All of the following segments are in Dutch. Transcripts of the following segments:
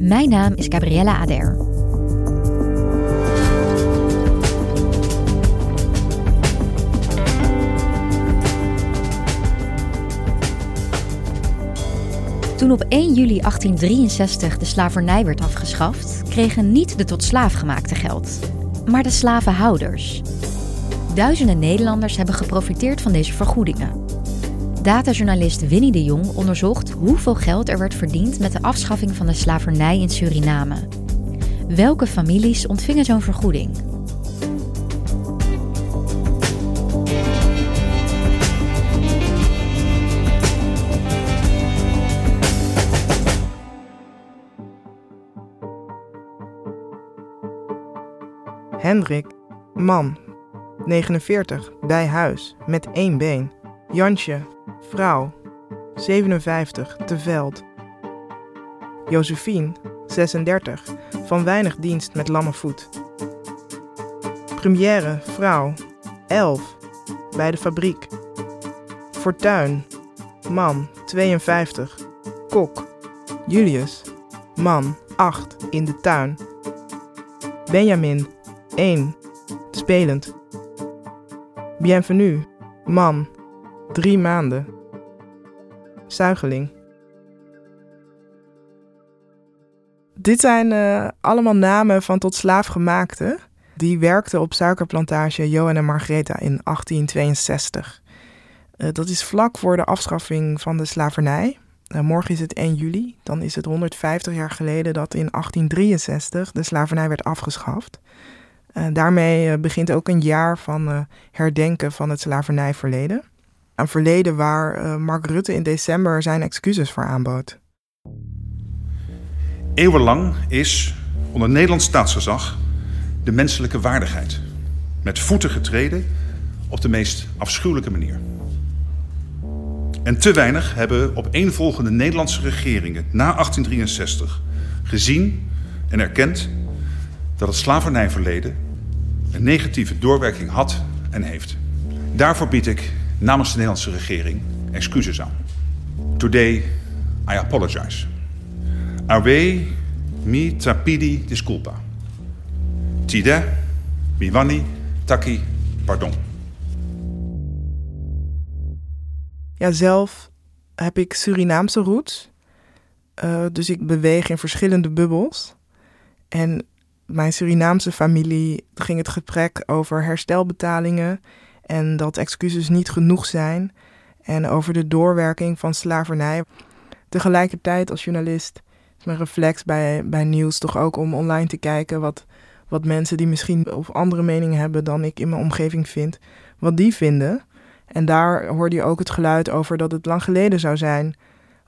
Mijn naam is Gabriella Ader. Toen op 1 juli 1863 de slavernij werd afgeschaft, kregen niet de tot slaaf gemaakte geld, maar de slavenhouders. Duizenden Nederlanders hebben geprofiteerd van deze vergoedingen. Datajournalist Winnie de Jong onderzocht hoeveel geld er werd verdiend met de afschaffing van de slavernij in Suriname. Welke families ontvingen zo'n vergoeding? Hendrik, man, 49, bij huis, met één been. Jansje, vrouw, 57, te veld. Josephine, 36, van weinig dienst met lamme voet. Première, vrouw, 11, bij de fabriek. Fortuin, man, 52, kok. Julius, man, 8, in de tuin. Benjamin, 1, spelend. Bienvenue, man, 3 maanden. Zuigeling. Dit zijn uh, allemaal namen van tot slaafgemaakten. Die werkten op suikerplantage Johan en Margaretha in 1862. Uh, dat is vlak voor de afschaffing van de slavernij. Uh, morgen is het 1 juli. Dan is het 150 jaar geleden dat in 1863 de slavernij werd afgeschaft. daarmee begint ook een jaar van herdenken van het slavernijverleden. Een verleden waar Mark Rutte in december zijn excuses voor aanbood. Eeuwenlang is onder Nederlands staatsgezag de menselijke waardigheid met voeten getreden op de meest afschuwelijke manier. En te weinig hebben opeenvolgende Nederlandse regeringen na 1863 gezien en erkend dat het slavernijverleden een negatieve doorwerking had en heeft. Daarvoor bied ik namens de Nederlandse regering excuses aan. Today I apologize. Awe mi trapidi disculpa. Tide miwani taki pardon. Ja, zelf heb ik Surinaamse roots. Uh, dus ik beweeg in verschillende bubbels. En mijn Surinaamse familie ging het gesprek over herstelbetalingen en dat excuses niet genoeg zijn en over de doorwerking van slavernij. Tegelijkertijd als journalist is mijn reflex bij, bij nieuws toch ook om online te kijken wat, wat mensen die misschien of andere meningen hebben dan ik in mijn omgeving vind, wat die vinden. En daar hoorde je ook het geluid over dat het lang geleden zou zijn.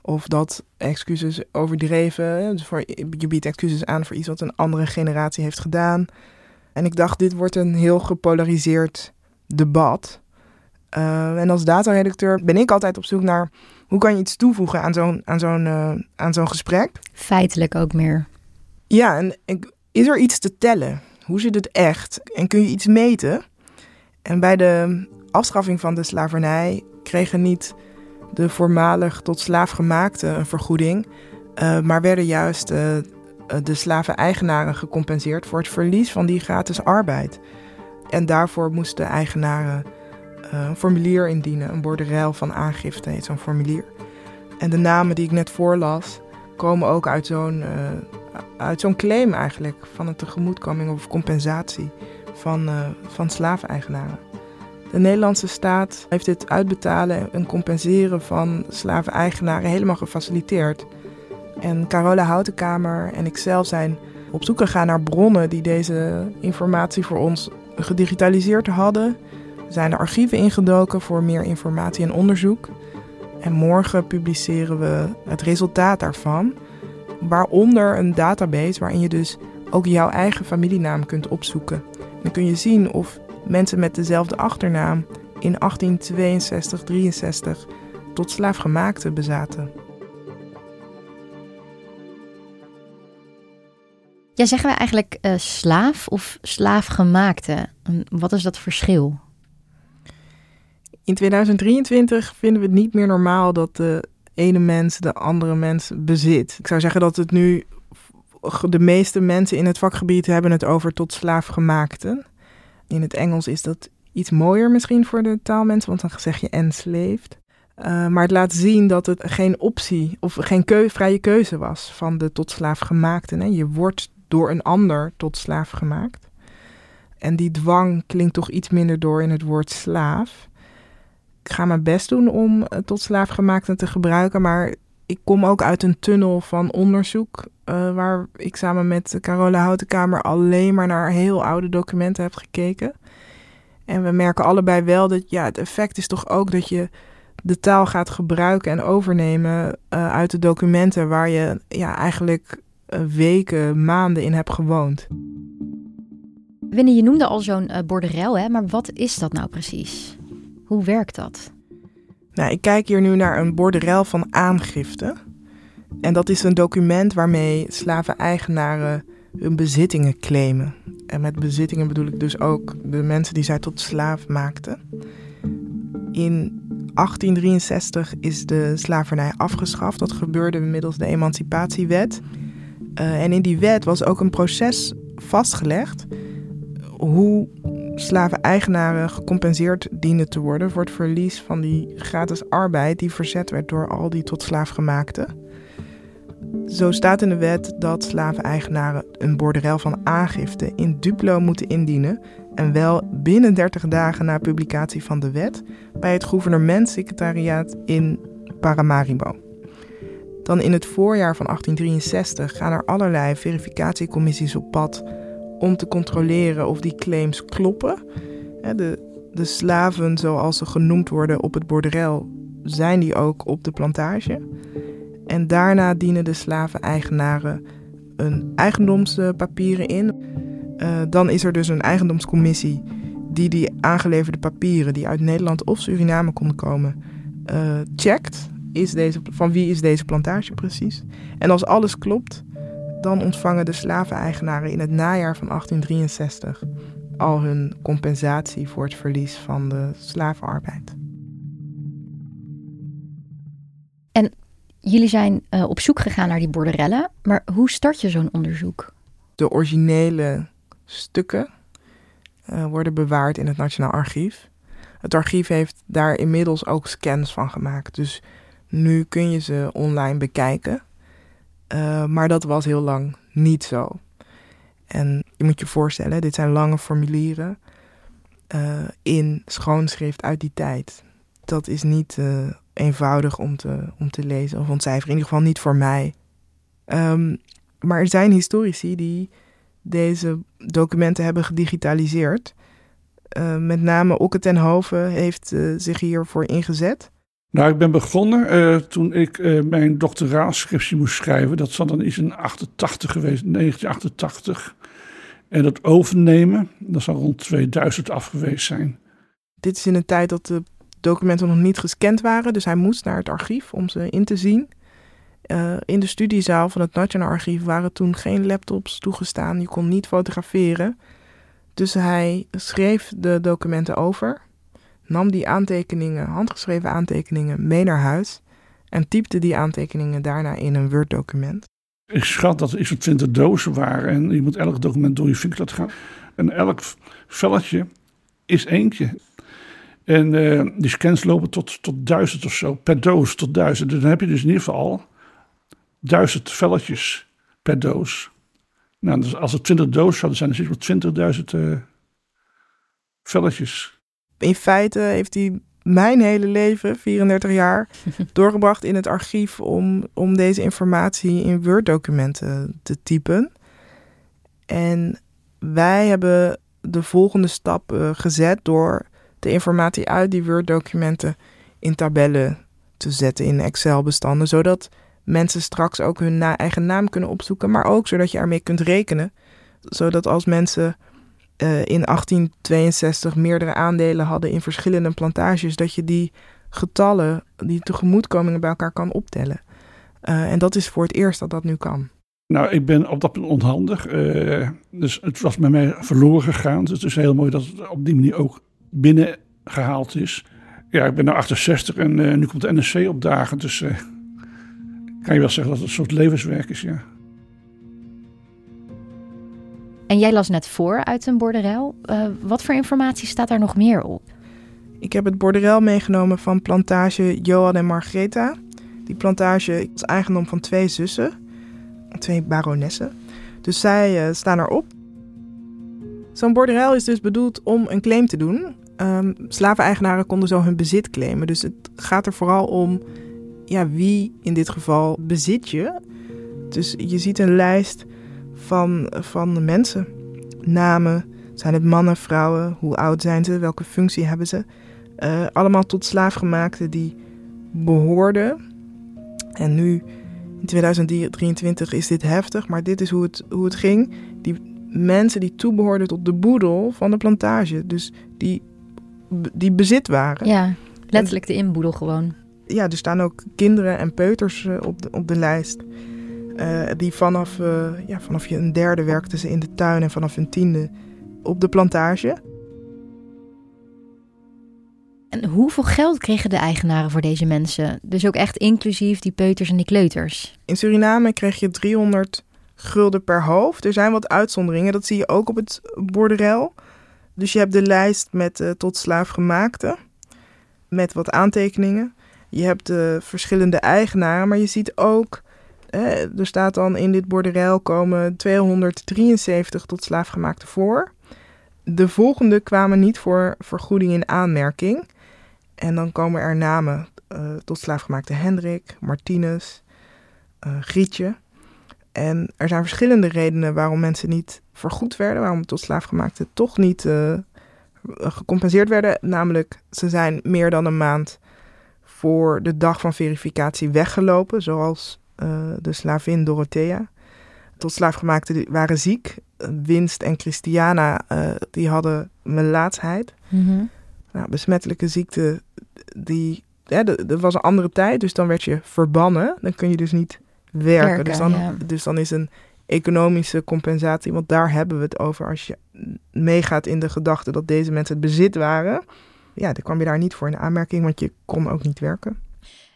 Of dat excuses overdreven. Dus voor, je biedt excuses aan voor iets wat een andere generatie heeft gedaan. En ik dacht, dit wordt een heel gepolariseerd debat. Uh, en als dataredacteur ben ik altijd op zoek naar hoe kan je iets toevoegen aan zo'n, aan zo'n, uh, aan zo'n gesprek. Feitelijk ook meer. Ja, en is er iets te tellen? Hoe zit het echt? En kun je iets meten? En bij de afschaffing van de slavernij kregen niet de voormalig tot slaafgemaakte een vergoeding, uh, maar werden juist de slaven-eigenaren gecompenseerd voor het verlies van die gratis arbeid. En daarvoor moesten eigenaren uh, een formulier indienen, een borderel van aangifte heet zo'n formulier. En de namen die ik net voorlas, komen ook uit zo'n, zo'n claim eigenlijk van een tegemoetkoming of compensatie van, van slaveneigenaren. De Nederlandse staat heeft dit uitbetalen en compenseren van slaven-eigenaren helemaal gefaciliteerd. En Carola Houtenkamer en ikzelf zijn op zoek gegaan naar bronnen die deze informatie voor ons gedigitaliseerd hadden. Zijn de archieven ingedoken voor meer informatie en onderzoek. En morgen publiceren we het resultaat daarvan. Waaronder een database waarin je dus ook jouw eigen familienaam kunt opzoeken. Dan kun je zien of mensen met dezelfde achternaam in 1862, 63 tot slaafgemaakte bezaten. Ja, zeggen we eigenlijk uh, slaaf of slaafgemaakte? Wat is dat verschil? In 2023 vinden we het niet meer normaal dat de ene mens de andere mens bezit. Ik zou zeggen dat het nu de meeste mensen in het vakgebied hebben het over tot slaafgemaakten. In het Engels is dat iets mooier misschien voor de taalmensen, want dan zeg je enslaved. Uh, maar het laat zien dat het geen optie of geen keu vrije keuze was van de tot slaaf gemaakten. Je wordt door een ander tot slaaf gemaakt. En die dwang klinkt toch iets minder door in het woord slaaf. Ik ga mijn best doen om tot slaafgemaakten te gebruiken, maar ik kom ook uit een tunnel van onderzoek. Uh, waar ik samen met Carola Houtenkamer alleen maar naar heel oude documenten heb gekeken. En we merken allebei wel dat ja, het effect is toch ook dat je de taal gaat gebruiken en overnemen uh, uit de documenten waar je ja, eigenlijk weken, maanden in hebt gewoond. Winnie, je noemde al zo'n uh, borderel, hè? maar wat is dat nou precies? Hoe werkt dat? Nou, ik kijk hier nu naar een borderel van aangifte. En dat is een document waarmee slaven-eigenaren hun bezittingen claimen. En met bezittingen bedoel ik dus ook de mensen die zij tot slaaf maakten. In 1863 is de slavernij afgeschaft. Dat gebeurde middels de Emancipatiewet. Uh, en in die wet was ook een proces vastgelegd hoe slaven-eigenaren gecompenseerd dienen te worden voor het verlies van die gratis arbeid die verzet werd door al die tot slaafgemaakten. Zo staat in de wet dat slaven-eigenaren een borderel van aangifte in duplo moeten indienen en wel binnen 30 dagen na publicatie van de wet bij het gouvernementssecretariaat in Paramaribo. Dan in het voorjaar van 1863 gaan er allerlei verificatiecommissies op pad om te controleren of die claims kloppen. De, de slaven, zoals ze genoemd worden op het borderel, zijn die ook op de plantage. En daarna dienen de slaven-eigenaren een eigendomspapieren in. Uh, dan is er dus een eigendomscommissie die die aangeleverde papieren, die uit Nederland of Suriname konden komen, uh, checkt. Is deze, van wie is deze plantage precies? En als alles klopt, dan ontvangen de slaveneigenaren in het najaar van 1863 al hun compensatie voor het verlies van de slavenarbeid. En jullie zijn uh, op zoek gegaan naar die borderellen, maar hoe start je zo'n onderzoek? De originele stukken uh, worden bewaard in het Nationaal Archief. Het archief heeft daar inmiddels ook scans van gemaakt, dus nu kun je ze online bekijken. Uh, maar dat was heel lang niet zo. En je moet je voorstellen, dit zijn lange formulieren uh, in schoonschrift uit die tijd. Dat is niet uh, eenvoudig om te, om te lezen of ontcijferen. In ieder geval niet voor mij. Um, maar er zijn historici die deze documenten hebben gedigitaliseerd. Met name Okke ten Hove heeft zich hiervoor ingezet. Nou, ik ben begonnen uh, toen ik uh, mijn doctoraalscriptie moest schrijven. Dat zal dan iets in 88 geweest, 1988. En dat overnemen, dat zal rond 2000 af geweest zijn. Dit is in een tijd dat de documenten nog niet gescand waren. Dus hij moest naar het archief om ze in te zien. Uh, in de studiezaal van het Nationaal Archief waren toen geen laptops toegestaan. Je kon niet fotograferen. Dus hij schreef de documenten over nam die aantekeningen, handgeschreven aantekeningen, mee naar huis en typte die aantekeningen daarna in een Word-document. Ik schat dat er iets van 20 dozen waren en je moet elk document door je vingers laten gaan. En elk velletje is eentje. En uh, die scans lopen tot, tot duizend of zo, per doos tot duizend. Dus dan heb je dus in ieder geval duizend velletjes per doos. Nou, dus als er 20 dozen zouden zijn, dan zit er 20.000 uh, velletjes in feite heeft hij mijn hele leven, 34 jaar, doorgebracht in het archief om, om deze informatie in Word-documenten te typen. En wij hebben de volgende stap uh, gezet door de informatie uit die Word-documenten in tabellen te zetten in Excel-bestanden, zodat mensen straks ook hun na eigen naam kunnen opzoeken, maar ook zodat je ermee kunt rekenen. Zodat als mensen uh, in 1862 meerdere aandelen hadden in verschillende plantages, dat je die getallen, die tegemoetkomingen bij elkaar kan optellen. Uh, en dat is voor het eerst dat dat nu kan. Nou, ik ben op dat punt onhandig. Uh, dus het was met mij verloren gegaan. Dus het is heel mooi dat het op die manier ook binnengehaald is. Ja, ik ben nu 68 en nu komt de NSC opdagen. Dus kan je wel zeggen dat het een soort levenswerk is, ja. En jij las net voor uit een borderel. Uh, wat voor informatie staat daar nog meer op? Ik heb het borderel meegenomen van plantage Johan en Margreta. Die plantage is eigendom van twee zussen, twee baronessen. Dus zij uh, staan erop. Zo'n borderel is dus bedoeld om een claim te doen. Um, slaveneigenaren konden zo hun bezit claimen. Dus het gaat er vooral om ja, wie in dit geval bezit je. Dus je ziet een lijst van, van de mensen. Namen, zijn het mannen, vrouwen, hoe oud zijn ze, welke functie hebben ze. Uh, allemaal tot slaafgemaakten die behoorden. En nu, in 2023, is dit heftig, maar dit is hoe het, hoe het ging. Die mensen die toebehoorden tot de boedel van de plantage. Dus die, die bezit waren. Ja, letterlijk de inboedel gewoon. Ja, er staan ook kinderen en peuters eh, op de, op de lijst. Uh, die vanaf, uh, ja, vanaf je een derde werkten ze in de tuin en vanaf een tiende op de plantage. En hoeveel geld kregen de eigenaren voor deze mensen? Dus ook echt inclusief die peuters en die kleuters? In Suriname kreeg je 300 gulden per hoofd. Er zijn wat uitzonderingen, dat zie je ook op het borderel. Dus je hebt de lijst met uh, tot slaafgemaakte, met wat aantekeningen. Je hebt de verschillende eigenaren, maar je ziet ook er staat dan in dit borderel komen 273 tot slaafgemaakte voor. De volgende kwamen niet voor vergoeding in aanmerking. En dan komen er namen uh, tot slaafgemaakte Hendrik, Martinez, uh, Grietje. En er zijn verschillende redenen waarom mensen niet vergoed werden, waarom tot slaafgemaakte toch niet uh, gecompenseerd werden. Namelijk, ze zijn meer dan een maand voor de dag van verificatie weggelopen, zoals de slavin Dorothea. Tot slaafgemaakten waren ziek. Winst en Christiana uh, die hadden melaatsheid. Mm -hmm. nou, besmettelijke ziekte, die, ja, er was een andere tijd, dus dan werd je verbannen. Dan kun je dus niet werken. werken dus, dan, ja. dus dan is een economische compensatie, want daar hebben we het over. Als je meegaat in de gedachte dat deze mensen het bezit waren, ja, dan kwam je daar niet voor in aanmerking, want je kon ook niet werken.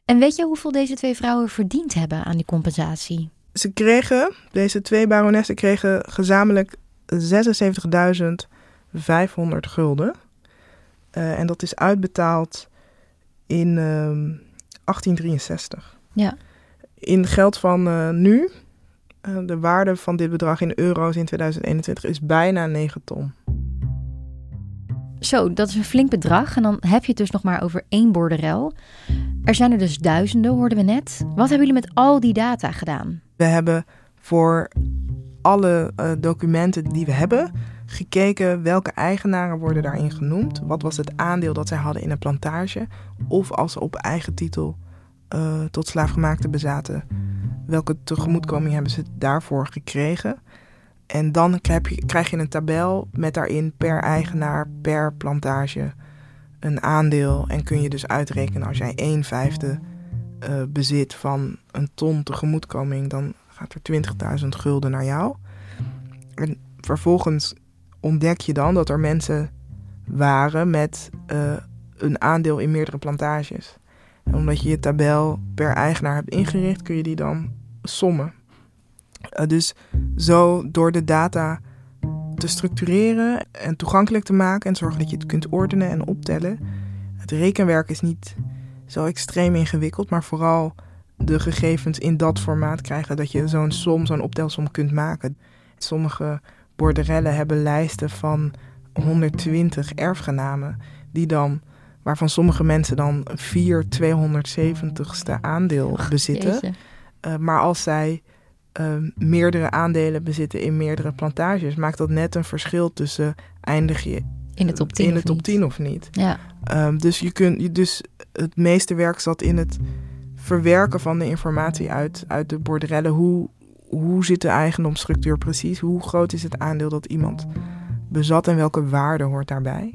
En weet je hoeveel deze twee vrouwen verdiend hebben aan die compensatie? Ze kregen, deze twee baronessen kregen gezamenlijk 76.500 gulden. Uh, en dat is uitbetaald in uh, 1863. Ja. In geld van uh, nu, uh, de waarde van dit bedrag in euro's in 2021 is bijna 9 ton. Zo, dat is een flink bedrag. En dan heb je het dus nog maar over één borderel. Er zijn er dus duizenden, hoorden we net. Wat hebben jullie met al die data gedaan? We hebben voor alle uh, documenten die we hebben gekeken welke eigenaren worden daarin genoemd. Wat was het aandeel dat zij hadden in een plantage? Of als ze op eigen titel uh, tot slaafgemaakte bezaten, welke tegemoetkoming hebben ze daarvoor gekregen? En dan krijg je, krijg je een tabel met daarin per eigenaar, per plantage een aandeel. En kun je dus uitrekenen als jij 1 vijfde uh, bezit van een ton tegemoetkoming, dan gaat er 20.000 gulden naar jou. En vervolgens ontdek je dan dat er mensen waren met uh, een aandeel in meerdere plantages. En omdat je je tabel per eigenaar hebt ingericht, kun je die dan sommen. Uh, dus zo door de data te structureren en toegankelijk te maken en zorgen dat je het kunt ordenen en optellen. Het rekenwerk is niet zo extreem ingewikkeld, maar vooral de gegevens in dat formaat krijgen dat je zo'n som, zo'n optelsom kunt maken. Sommige borderellen hebben lijsten van 120 erfgenamen, die dan, waarvan sommige mensen dan 4 270ste aandeel bezitten. Uh, maar als zij uh, meerdere aandelen bezitten in meerdere plantages, maakt dat net een verschil tussen eindig je in de top 10, in de top 10 of niet. Ja. Um, dus, je kunt, dus het meeste werk zat in het verwerken van de informatie uit, uit de borderellen. Hoe, hoe zit de eigendomsstructuur precies? Hoe groot is het aandeel dat iemand bezat en welke waarde hoort daarbij?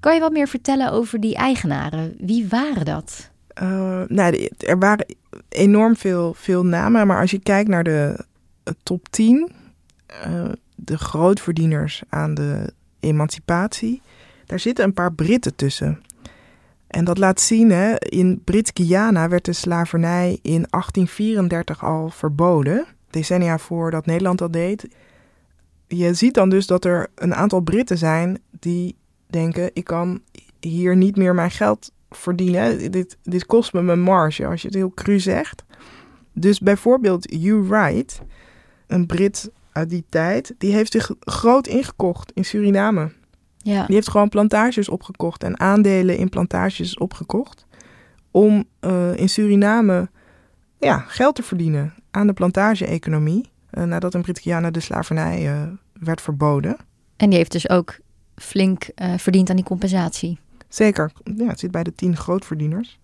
Kan je wat meer vertellen over die eigenaren? Wie waren dat? Uh, nou, er waren enorm veel, veel namen, maar als je kijkt naar de top 10, uh, de grootverdieners aan de emancipatie, daar zitten een paar Britten tussen. En dat laat zien, hè, in Brits-Guyana werd de slavernij in 1834 al verboden, decennia voordat Nederland dat deed. Je ziet dan dus dat er een aantal Britten zijn die denken: ik kan hier niet meer mijn geld verdienen. Dit, dit kost me mijn marge, als je het heel cru zegt. Dus bijvoorbeeld Hugh Wright, een Brit uit die tijd, die heeft zich groot ingekocht in Suriname. Ja. Die heeft gewoon plantages opgekocht en aandelen in plantages opgekocht. Om uh, in Suriname ja, geld te verdienen aan de plantage-economie. Uh, nadat in Brit-Guyana de slavernij uh, werd verboden. En die heeft dus ook flink verdiend aan die compensatie. Zeker, ja, het zit bij de tien grootverdieners.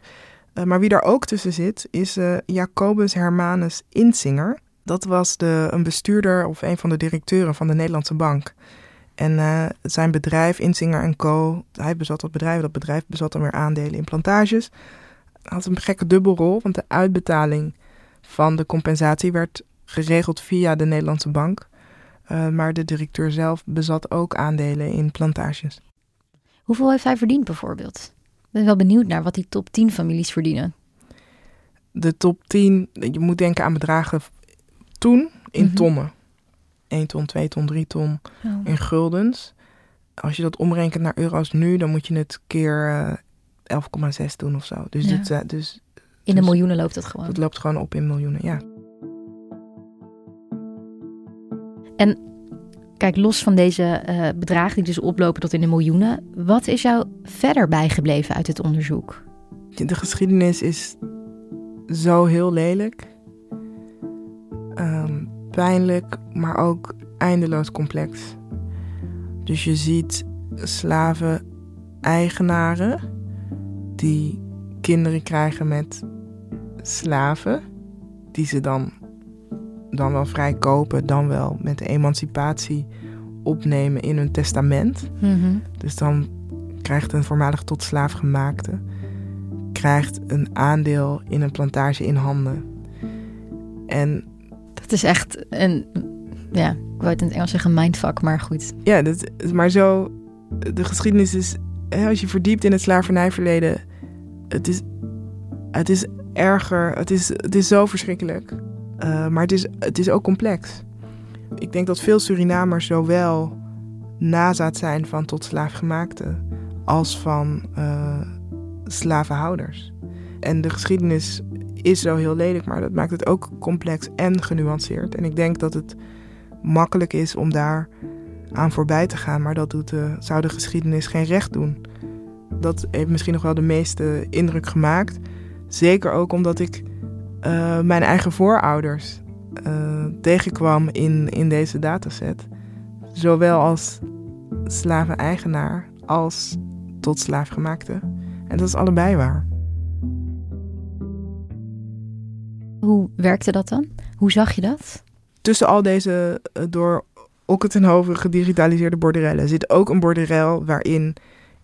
maar wie daar ook tussen zit, is Jacobus Hermanus Insinger. Dat was de, een bestuurder of een van de directeuren van de Nederlandse Bank. En uh, zijn bedrijf, Insinger Co., hij bezat dat bedrijf, dat bedrijf bezat dan weer aandelen in plantages. Had een gekke dubbelrol, want de uitbetaling van de compensatie werd geregeld via de Nederlandse bank. Maar de directeur zelf bezat ook aandelen in plantages. Hoeveel heeft hij verdiend bijvoorbeeld? Ik ben wel benieuwd naar wat die top 10 families verdienen. De top 10, je moet denken aan bedragen toen in mm -hmm. tonnen. 1 ton, 2 ton, 3 ton oh. in guldens. Als je dat omrekent naar euro's nu, dan moet je het keer uh, 11,6 doen of zo. Dus, ja. dit, uh, dus in de dus, miljoenen loopt het gewoon. Het loopt gewoon op in miljoenen, ja. En kijk, los van deze uh, bedragen die dus oplopen tot in de miljoenen, wat is jou verder bijgebleven uit het onderzoek? De geschiedenis is zo heel lelijk. Um, pijnlijk, maar ook eindeloos complex. Dus je ziet slaven-eigenaren die kinderen krijgen met slaven, die ze dan, dan wel vrij kopen, dan wel met de emancipatie opnemen in hun testament. Mm-hmm. Dus dan krijgt een voormalig tot slaaf gemaakte krijgt een aandeel in een plantage in handen. En het is echt een, ja, ik wou het in het Engels zeggen mindfuck, maar goed. Ja, dat, maar zo, de geschiedenis is, als je verdiept in het slavernijverleden, het is, het is erger, het is, het is zo verschrikkelijk. Uh, maar het is, het is ook complex. Ik denk dat veel Surinamers zowel nazaat zijn van tot slaafgemaakte als van uh, slavenhouders. En de geschiedenis is zo heel lelijk, maar dat maakt het ook complex en genuanceerd. En ik denk dat het makkelijk is om daar aan voorbij te gaan, maar dat doet zou de geschiedenis geen recht doen. Dat heeft misschien nog wel de meeste indruk gemaakt. Zeker ook omdat ik uh, mijn eigen voorouders uh, tegenkwam in, in deze dataset. Zowel als slaven-eigenaar als tot slaafgemaakte. En dat is allebei waar. Hoe werkte dat dan? Hoe zag je dat? Tussen al deze uh, door Okketenhoven gedigitaliseerde borderellen zit ook een borderel waarin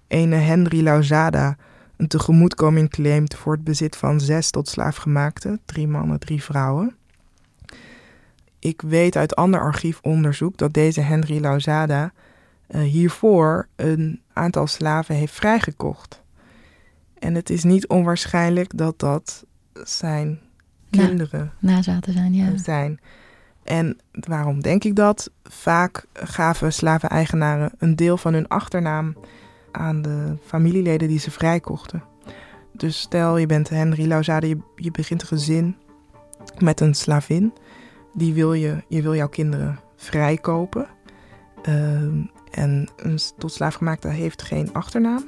ene Henry Lauzada een tegemoetkoming claimt voor het bezit van zes tot slaafgemaakte, drie mannen, drie vrouwen. Ik weet uit ander archiefonderzoek dat deze Henry Lauzada uh, hiervoor een aantal slaven heeft vrijgekocht. En het is niet onwaarschijnlijk dat dat zijn kinderen nazaten zijn. Ja. zijn. En waarom denk ik dat? Vaak gaven slaven-eigenaren een deel van hun achternaam aan de familieleden die ze vrijkochten. Dus stel je bent Henry Lauzade, je, je begint een gezin met een slavin. Die wil je, je wil jouw kinderen vrijkopen. Uh, en een tot slaafgemaakte heeft geen achternaam.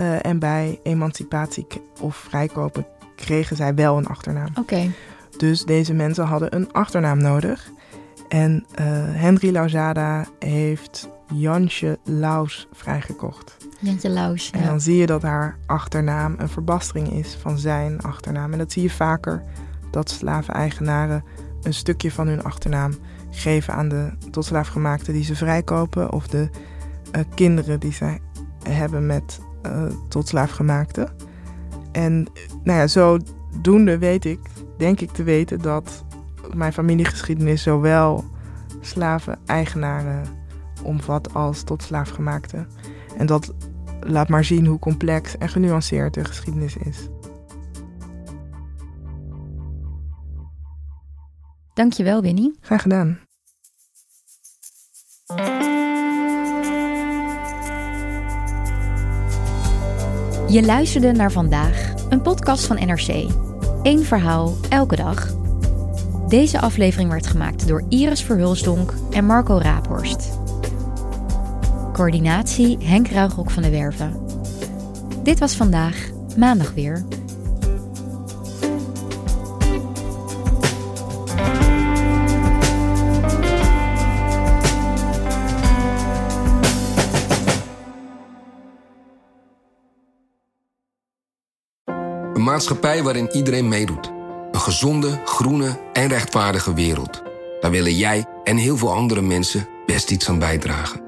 Uh, en bij emancipatie of vrijkopen kregen zij wel een achternaam. Oké. Dus deze mensen hadden een achternaam nodig. En uh, Henry Lauzada heeft Jansje Laus vrijgekocht. Jantje Laus, En dan zie je dat haar achternaam een verbastering is van zijn achternaam. En dat zie je vaker, dat slaveneigenaren een stukje van hun achternaam geven aan de tot slaafgemaakten die ze vrijkopen. Of de eh, kinderen die zij hebben met eh, tot slaafgemaakten. En nou ja, zodoende weet ik, denk ik te weten, dat mijn familiegeschiedenis zowel slaven-eigenaren omvat als tot slaafgemaakten. En dat laat maar zien hoe complex en genuanceerd de geschiedenis is. Dankjewel, Winnie. Graag gedaan. Je luisterde naar vandaag, een podcast van NRC. Eén verhaal, elke dag. Deze aflevering werd gemaakt door Iris Verhulsdonk en Marco Raaphorst. Coördinatie Henk Ruigrok van de Werven. Dit was vandaag, maandag weer. Een maatschappij waarin iedereen meedoet. Een gezonde, groene en rechtvaardige wereld. Daar willen jij en heel veel andere mensen best iets aan bijdragen.